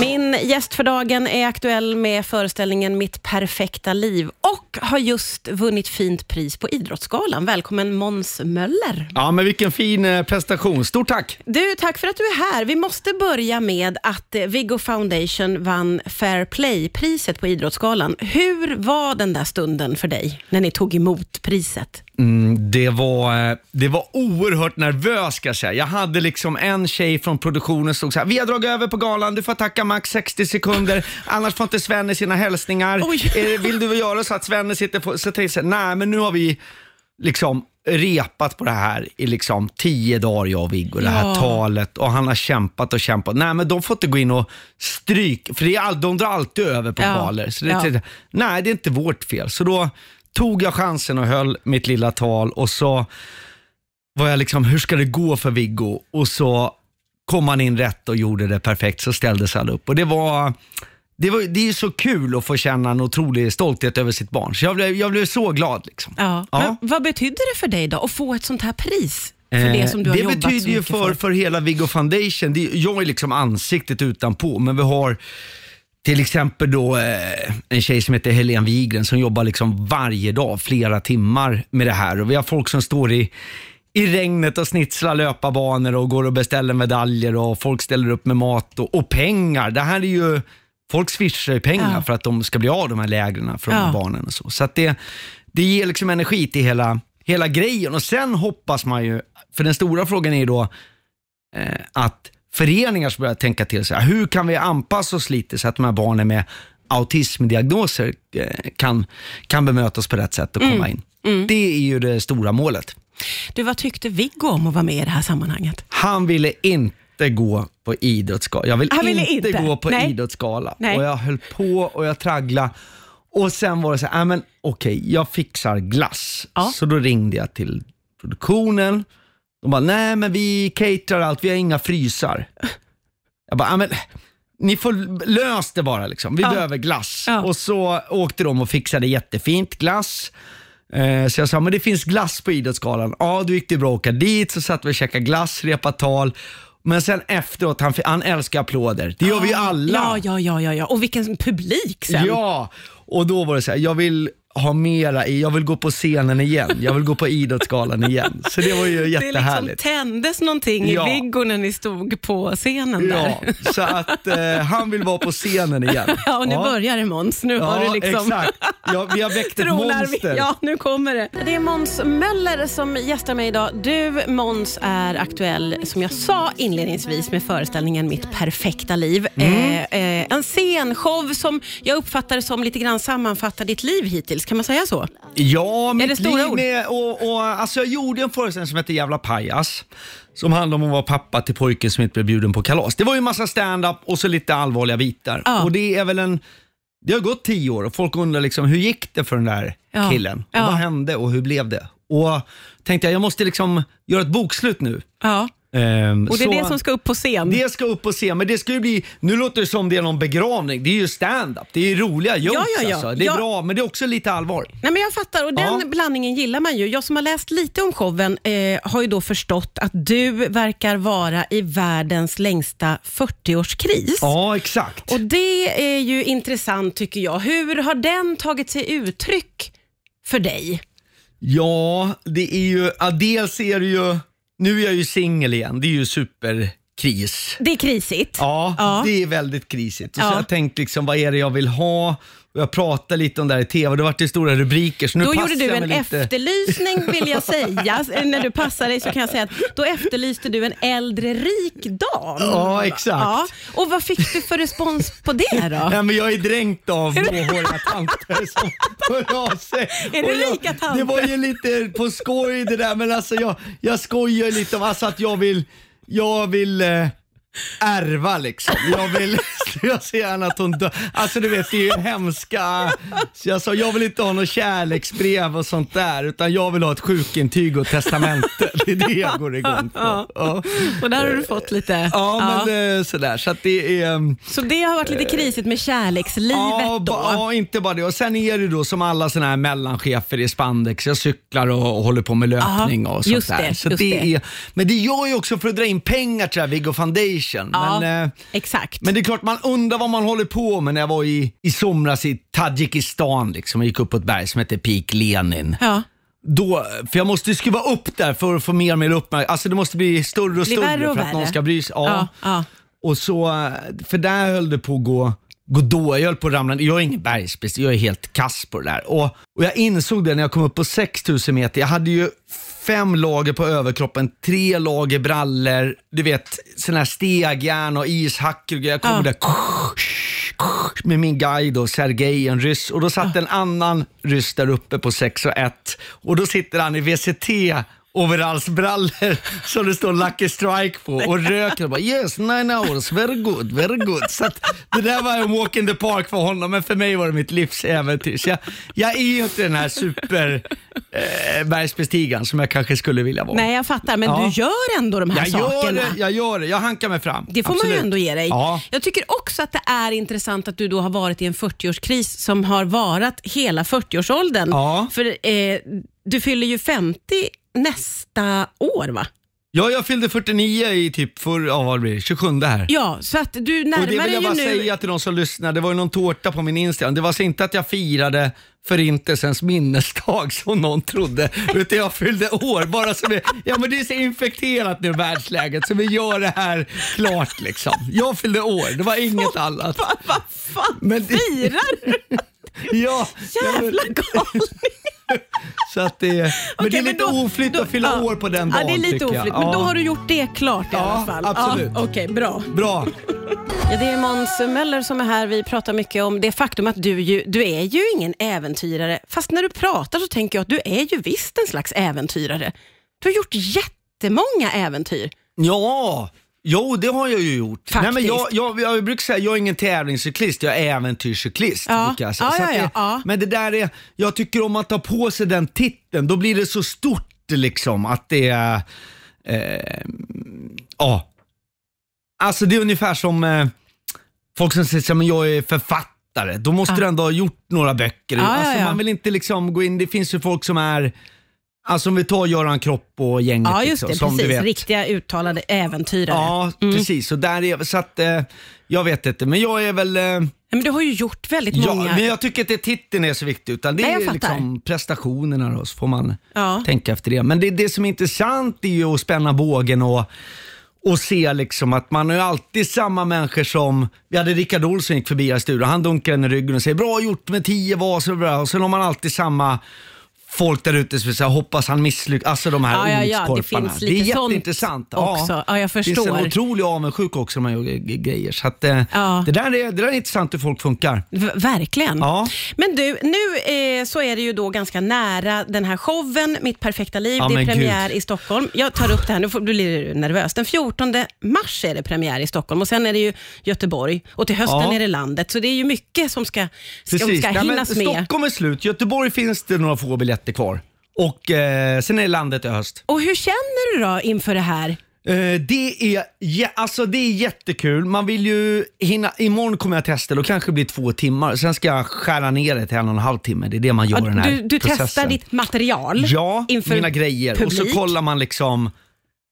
Min gäst för dagen är aktuell med föreställningen Mitt perfekta liv och har just vunnit fint pris på Idrottsgalan. Välkommen Måns Möller. Ja, men vilken fin eh, prestation. Stort tack! Du, tack för att du är här. Vi måste börja med att eh, Viggo Foundation vann Fair Play-priset på Idrottsgalan. Hur var den där stunden för dig, när ni tog emot priset? Mm, det, var, eh, det var oerhört nervös ska jag säga. Jag hade liksom en tjej från produktionen som stod så här, vi har dragit över på galan, du får tacka max 60 sekunder, annars får inte Svenne sina hälsningar. Oj. Eh, Vill du göra så att Svenne sitter på... Så tänkte jag, nej men nu har vi liksom repat på det här i liksom tio dagar jag och Viggo, det här Ja. talet och han har kämpat och kämpat. Nej men de får inte gå in och stryk, för det är all, de drar alltid över på Ja. galer. Så det, Ja. Nej, det är inte vårt fel. Så då tog jag chansen och höll mitt lilla tal och så var jag liksom, hur ska det gå för Viggo? Och så kom han in rätt och gjorde det perfekt, så ställdes alla upp. Och det var, det, var, det är ju så kul att få känna en otrolig stolthet över sitt barn. Så jag blev, jag blev så glad. Liksom. Ja. Ja. Vad betyder det för dig då, att få ett sånt här pris? För Eh, det som du har det betyder ju mycket för, för hela Viggo Foundation, det, jag är liksom ansiktet utanpå, men vi har till exempel då eh, en tjej som heter Helene Wigren som jobbar liksom varje dag, flera timmar med det här. Och vi har folk som står i, i regnet och snitslar löparbanor och går och beställer medaljer och folk ställer upp med mat och, och pengar. Det här är ju, folk swishar ju pengar Ja. för att de ska bli av de här lägren de Ja. barnen och så. Så att det, det ger liksom energi till hela, hela grejen och sen hoppas man ju, för den stora frågan är ju då eh, att föreningar ska börja tänka till sig, hur kan vi anpassa oss lite så att de här barnen med autismdiagnoser eh, kan, kan bemötas på rätt sätt och komma in. Det är ju det stora målet. Du, vad tyckte Viggo om att vara med i det här sammanhanget? Han ville inte gå på idrottsgala. Jag vill Han ville inte, inte? gå på Nej. idrottsgala. Nej. Och jag höll på och jag tragglade. Och sen var det så här, äh, men okej, jag fixar glass. Ja. Så då ringde jag till produktionen. De bara, nej men vi caterar allt, vi har inga frysar. Jag bara, men ni får lösa det bara liksom. Vi Ja. behöver glass. Ja. Och så åkte de och fixade jättefint glass. Eh, Så jag sa, men det finns glass på Idrottsgalan. Ja, då gick det bra att åka dit, så satt vi och käkade glass, repa tal. Men sen efteråt, han, han älskar applåder. Det gör vi ju alla. Ja, ja, ja, ja, ja. Och vilken publik sen. Ja, och då var det så här, jag vill ha mera i, jag vill gå på scenen igen. Jag vill gå på Idrottsgalan igen. Så det var ju Det liksom jättehärligt. tändes någonting Ja. i Viggo när ni stod på scenen där. Ja, så att eh, han vill vara på scenen igen. Ja, och nu börjar det Måns. Nu har Ja, du liksom... exakt. Ja, vi har väckt ett Trålar vi- monster. Ja, nu kommer det. Det är Måns Möller som gästar mig idag. Du, Måns, är aktuell, som jag sa inledningsvis, med föreställningen Mitt perfekta liv. Mm. Eh, eh, en scenshow som jag uppfattar det som lite grann sammanfattar ditt liv hittills. Kan man säga så? Ja, mitt stora liv ord? med, och, och, alltså jag gjorde en föreställning som hette Jävla pajas. Som handlade om att vara pappa till pojken som inte blev bjuden på kalas. Det var ju en massa stand-up och så lite allvarliga bitar. Ja. Och det är väl en... Det har gått tio år och folk undrar liksom, hur gick det för den där Ja. killen? Ja. Vad hände och hur blev det? Och tänkte jag, jag måste liksom göra ett bokslut nu. Ja. Ehm, Och det är så- det som ska upp på scen. det ska upp och se, men det ska ju bli, nu låter det som det är någon begravning. Det är ju stand-up. Det är roliga jokes ja, ja. alltså. Det är Ja. bra, men det är också lite allvar. Nej, men jag fattar och den Ja. blandningen gillar man ju. Jag som har läst lite om showen eh, har ju då förstått att du verkar vara i världens längsta 40-årskris. Ja, exakt. Och Det är ju intressant tycker jag. Hur har den tagit sig uttryck för dig? Ja, det är ju, ja, dels är det ju, nu är jag ju singel igen, det är ju super superkris. Det är krisigt. Ja, Ja. det är väldigt krisigt. Och så jag tänkt liksom, vad är det jag vill ha? Och jag pratade lite om det här i TV, det vart det stora rubriker. Så nu Då passar gjorde du jag en mig lite. efterlysning vill jag säga. När du passar dig så kan jag säga att då efterlyste du en äldre rik dam. Ja, exakt. Ja. Och vad fick du för respons på det då? Ja, men jag är dränkt av blåhåriga tanter som hör av sig. Är det Och jag, rika tanter? Det var ju lite på skoj det där, men alltså jag, jag skojar lite om alltså att jag vill, jag vill eh, ärva liksom. Jag vill, jag ser gärna att hon dör. Alltså du vet, det är ju hemska. Så jag sa, jag vill inte ha något kärleksbrev och sånt där, utan jag vill ha ett sjukintyg och testamente. Det är det jag går igång på. Ja, Och där har du fått lite... ja men eh, sådär. Så att det är... ehm, Så det har varit lite krisigt med kärlekslivet Ja, då? ja, inte bara det. Och sen är det då som alla såna här mellanchefer i spandex. Jag cyklar och, och håller på med löpning Aha, och sånt just där. det, Så just det. Är, men det gör ju också för att dra in pengar till det här Viggo Foundation. Ja, Men, eh, exakt. men det är klart, man undrar vad man håller på med när jag var i, i somras i Tadzjikistan. Liksom. Jag gick upp på ett berg som heter Peak Lenin. Ja. Då, för jag måste skruva upp där för att få mer och mer uppmärksamhet. Alltså det måste bli större och större och för att någon värre. ska bry sig. Ja. Ja, ja. Och så, för där höll det på att gå, då. Jag höll på att ramla Jag är ingen bergspecialist, jag är helt kass på det där. Och, och jag insåg det när jag kom upp på 6000 meter. Jag hade ju fem lager på överkroppen, tre lager brallor, du vet sådana här stegjärn och ishackor och. Jag kom Ja. där med min guide och Sergej, en ryss. Och då satt en annan ryss där uppe på 6 och 1 och då sitter han i VCT overallsbrallor som det står Lucky Strike på och röker och bara yes, nine hours, very good, very good. Så att det där var en walk in the park för honom, men för mig var det mitt livs äventyr. Så jag, jag är ju inte den här super eh, bergsbestigaren som jag kanske skulle vilja vara. Nej, jag fattar, men Ja. du gör ändå de här jag gör sakerna. det, jag gör det. Jag hankar mig fram. Det får man Absolut. ju ändå ge dig. Ja. Jag tycker också att det är intressant att du då har varit i en 40-årskris som har varat hela 40-årsåldern. Ja. För eh, du fyller ju 50 nästa år va? Ja, jag fyllde 49 i typ för, ja, vad blir det, 27 här. Ja, så att du Och närmar det vill dig jag ju bara nu... säga till de som lyssnar, det var ju någon tårta på min Instagram. Det var så inte att jag firade förintelsens minnesdag som någon trodde, utan jag fyllde år. Bara så vi, ja men det är så infekterat nu världsläget så vi gör det här klart liksom. Jag fyllde år, det var inget annat. Vad fan Men det- firar du? Ja, Jävla galning. Så att det, men Okej, det är lite då- oflytt då- att fylla ja. år på den Ja, dagen det är lite oflytt, men då Ja. har du gjort det klart i Ja, alla fall. absolut. Ja, Okej, bra. Bra. Ja, det är Måns Möller som är här. Vi pratar mycket om det faktum att du, ju, du är ju ingen äventyrare. Fast när du pratar så tänker jag att du är ju visst en slags äventyrare. Du har gjort jättemånga äventyr. Ja, jo det har jag ju gjort. Nej, men jag, jag, jag brukar säga jag är ingen tävlingscyklist, jag är äventyrscyklist. Ja. jag säga. Ja, ja, ja. Men det där är, jag tycker om att ta på sig den titeln, då blir det så stort liksom att det är, eh, ja. Alltså det är ungefär som eh, folk som säger att jag är författare, då måste du ändå ha gjort några böcker. Alltså. Man vill inte liksom gå in, det finns ju folk som är Alltså om vi tar Göran Kropp och gänget. Ja, just liksom, det. som du Precis. Riktiga uttalade äventyrare. Ja, precis. Och där är, så att, eh, jag vet inte, men jag är väl... Eh, Men du har ju gjort väldigt ja, många. men jag tycker inte titeln är så viktig, utan det Nej, är liksom prestationerna då, så får man Ja. tänka efter det. Men det, det som är intressant är ju att spänna bågen och, och se liksom att man ju alltid samma människor som, vi hade Rickard Olsson gick förbi här i studion, han dunkar en i ryggen och säger bra gjort med 10 vaser och bra. Och sen har man alltid samma folk där ute som säga hoppas han misslyckas, alltså de här Ja, ja, ja, det det är jätteintressant. också. Ja, jag Det finns en förstår. otrolig avundsjuk också när man gör g- grejer. Så att, eh, Ja. det, där är, det där är intressant hur folk funkar. V- verkligen. Ja. Men du, nu eh, så är det ju då ganska nära den här showen, Mitt perfekta liv. Ja, det är premiär gud. i Stockholm. Jag tar upp det här, nu får- blir du nervös. Den 14 mars är det premiär i Stockholm och sen är det ju Göteborg och till hösten Ja. är det landet. Så det är ju mycket som ska, ska, ska men hinnas med. Stockholm är slut, Göteborg finns det några få biljetter kvar. Och eh, sen är det landet i höst. Och hur känner du då inför det här? Eh, det, är, jä- alltså det är jättekul. Man vill ju hinna, imorgon kommer jag testa, då kanske det blir två timmar. Sen ska jag skära ner det till en och en halv timme. Det är det man gör i den här Du, du processen. testar ditt material Ja, inför mina grejer. publik. Och så kollar man liksom,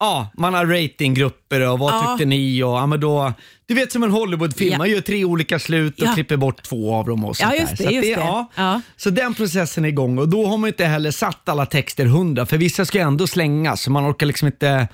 ja, man har ratinggrupper och vad Ja. tyckte ni? Och, ja, men då, du vet som en Hollywoodfilm, Ja. man gör tre olika slut och Ja. klipper bort två av dem och sånt Ja, just där. det, Så att just det. Ja. Ja. Så den processen är igång och då har man inte heller satt alla texter hundra, för vissa ska ändå slängas, så man orkar liksom inte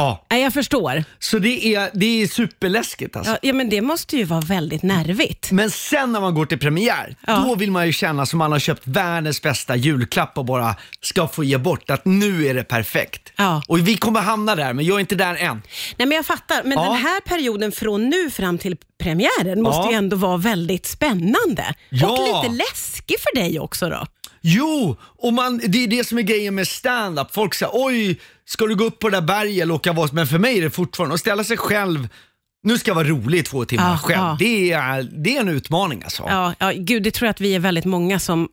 Ja, Nej, jag förstår. så det är, det är superläskigt alltså. Ja, ja, men det måste ju vara väldigt nervigt. Men sen när man går till premiär, Ja. då vill man ju känna som man har köpt världens bästa julklapp och bara ska få ge bort att nu är det perfekt. Ja. Och vi kommer hamna där, men jag är inte där än. Nej, men jag fattar, men Ja. den här perioden från nu fram till premiären måste Ja. ju ändå vara väldigt spännande. Ja. Och lite läskig för dig också då. Jo, och man, det är det som är grejen med stand-up. Folk säger oj, ska du gå upp på det där berget eller åka vad? Men för mig är det fortfarande att ställa sig själv, nu ska jag vara rolig i två timmar Ja, själv. ja. Det, är, det är en utmaning alltså. Ja, ja, gud, det tror jag att vi är väldigt många som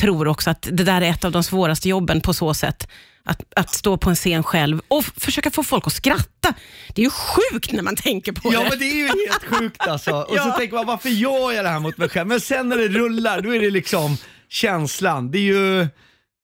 tror också att det där är ett av de svåraste jobben på så sätt. Att, att stå på en scen själv och försöka få folk att skratta. Det är ju sjukt när man tänker på Ja det. men det är ju helt sjukt alltså. Och så Ja. tänker man varför gör jag det här mot mig själv? Men sen när det rullar då är det liksom känslan. Det är ju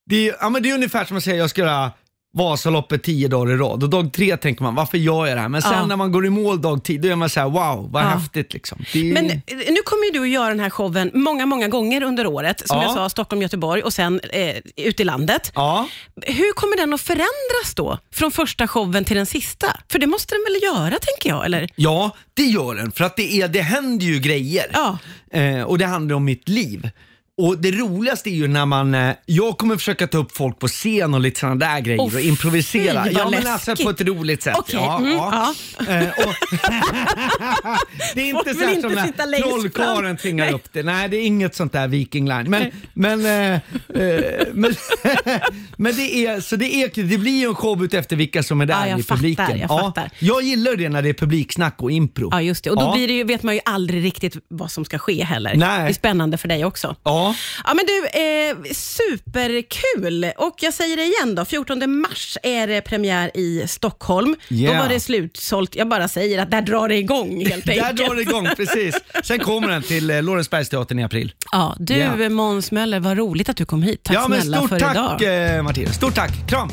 det är, ja, men det är ungefär som att säga jag ska göra Vasaloppet tio dagar i rad och dag tre tänker man, varför gör jag det här? Men sen Ja. när man går i mål dag tio, då är man så här, wow, vad Ja. häftigt liksom. Det Men eh, nu kommer du att göra den här showen många, många gånger under året. Som Ja. jag sa, Stockholm, Göteborg och sen eh, ut i landet. ja. Hur kommer den att förändras då? Från första showen till den sista? För det måste den väl göra, tänker jag? Eller? Ja, det gör den. För att det, är, det händer ju grejer. Ja. Eh, och det handlar om mitt liv. Och det roligaste är ju när man, eh, jag kommer försöka ta upp folk på scen och lite sådana där grejer Åh, och improvisera. fy, vad ja men alltså läskigt. på ett roligt sätt. Okej, Ja, mm, ja. Eh, och det är inte så vill här inte som när längst trollkarlen fram. tvingar Nej. upp det. Nej, det är inget sånt där Viking Line. Men, men, eh, eh, men, men det är, så det är, det blir ju en show ut efter vilka som är där Ja, jag i fattar, publiken. jag ja, fattar. jag gillar det när det är publiksnack och impro. Ja, just det. Och då blir det ju, vet man ju aldrig riktigt vad som ska ske heller. Nej. Det är spännande för dig också. Ja. Ja, men du, eh, superkul. Och jag säger det igen då, 14 mars är det premiär i Stockholm. Yeah. Då var det slutsålt. Jag bara säger att där drar det igång helt Där enkelt. drar det igång, precis. Sen kommer den till eh, Lorensbergsteatern i april. Ja, du Yeah. Måns Möller, vad roligt att du kom hit. Tack ja, men snälla stort för tack idag. eh, Martina. Stort tack. Kram!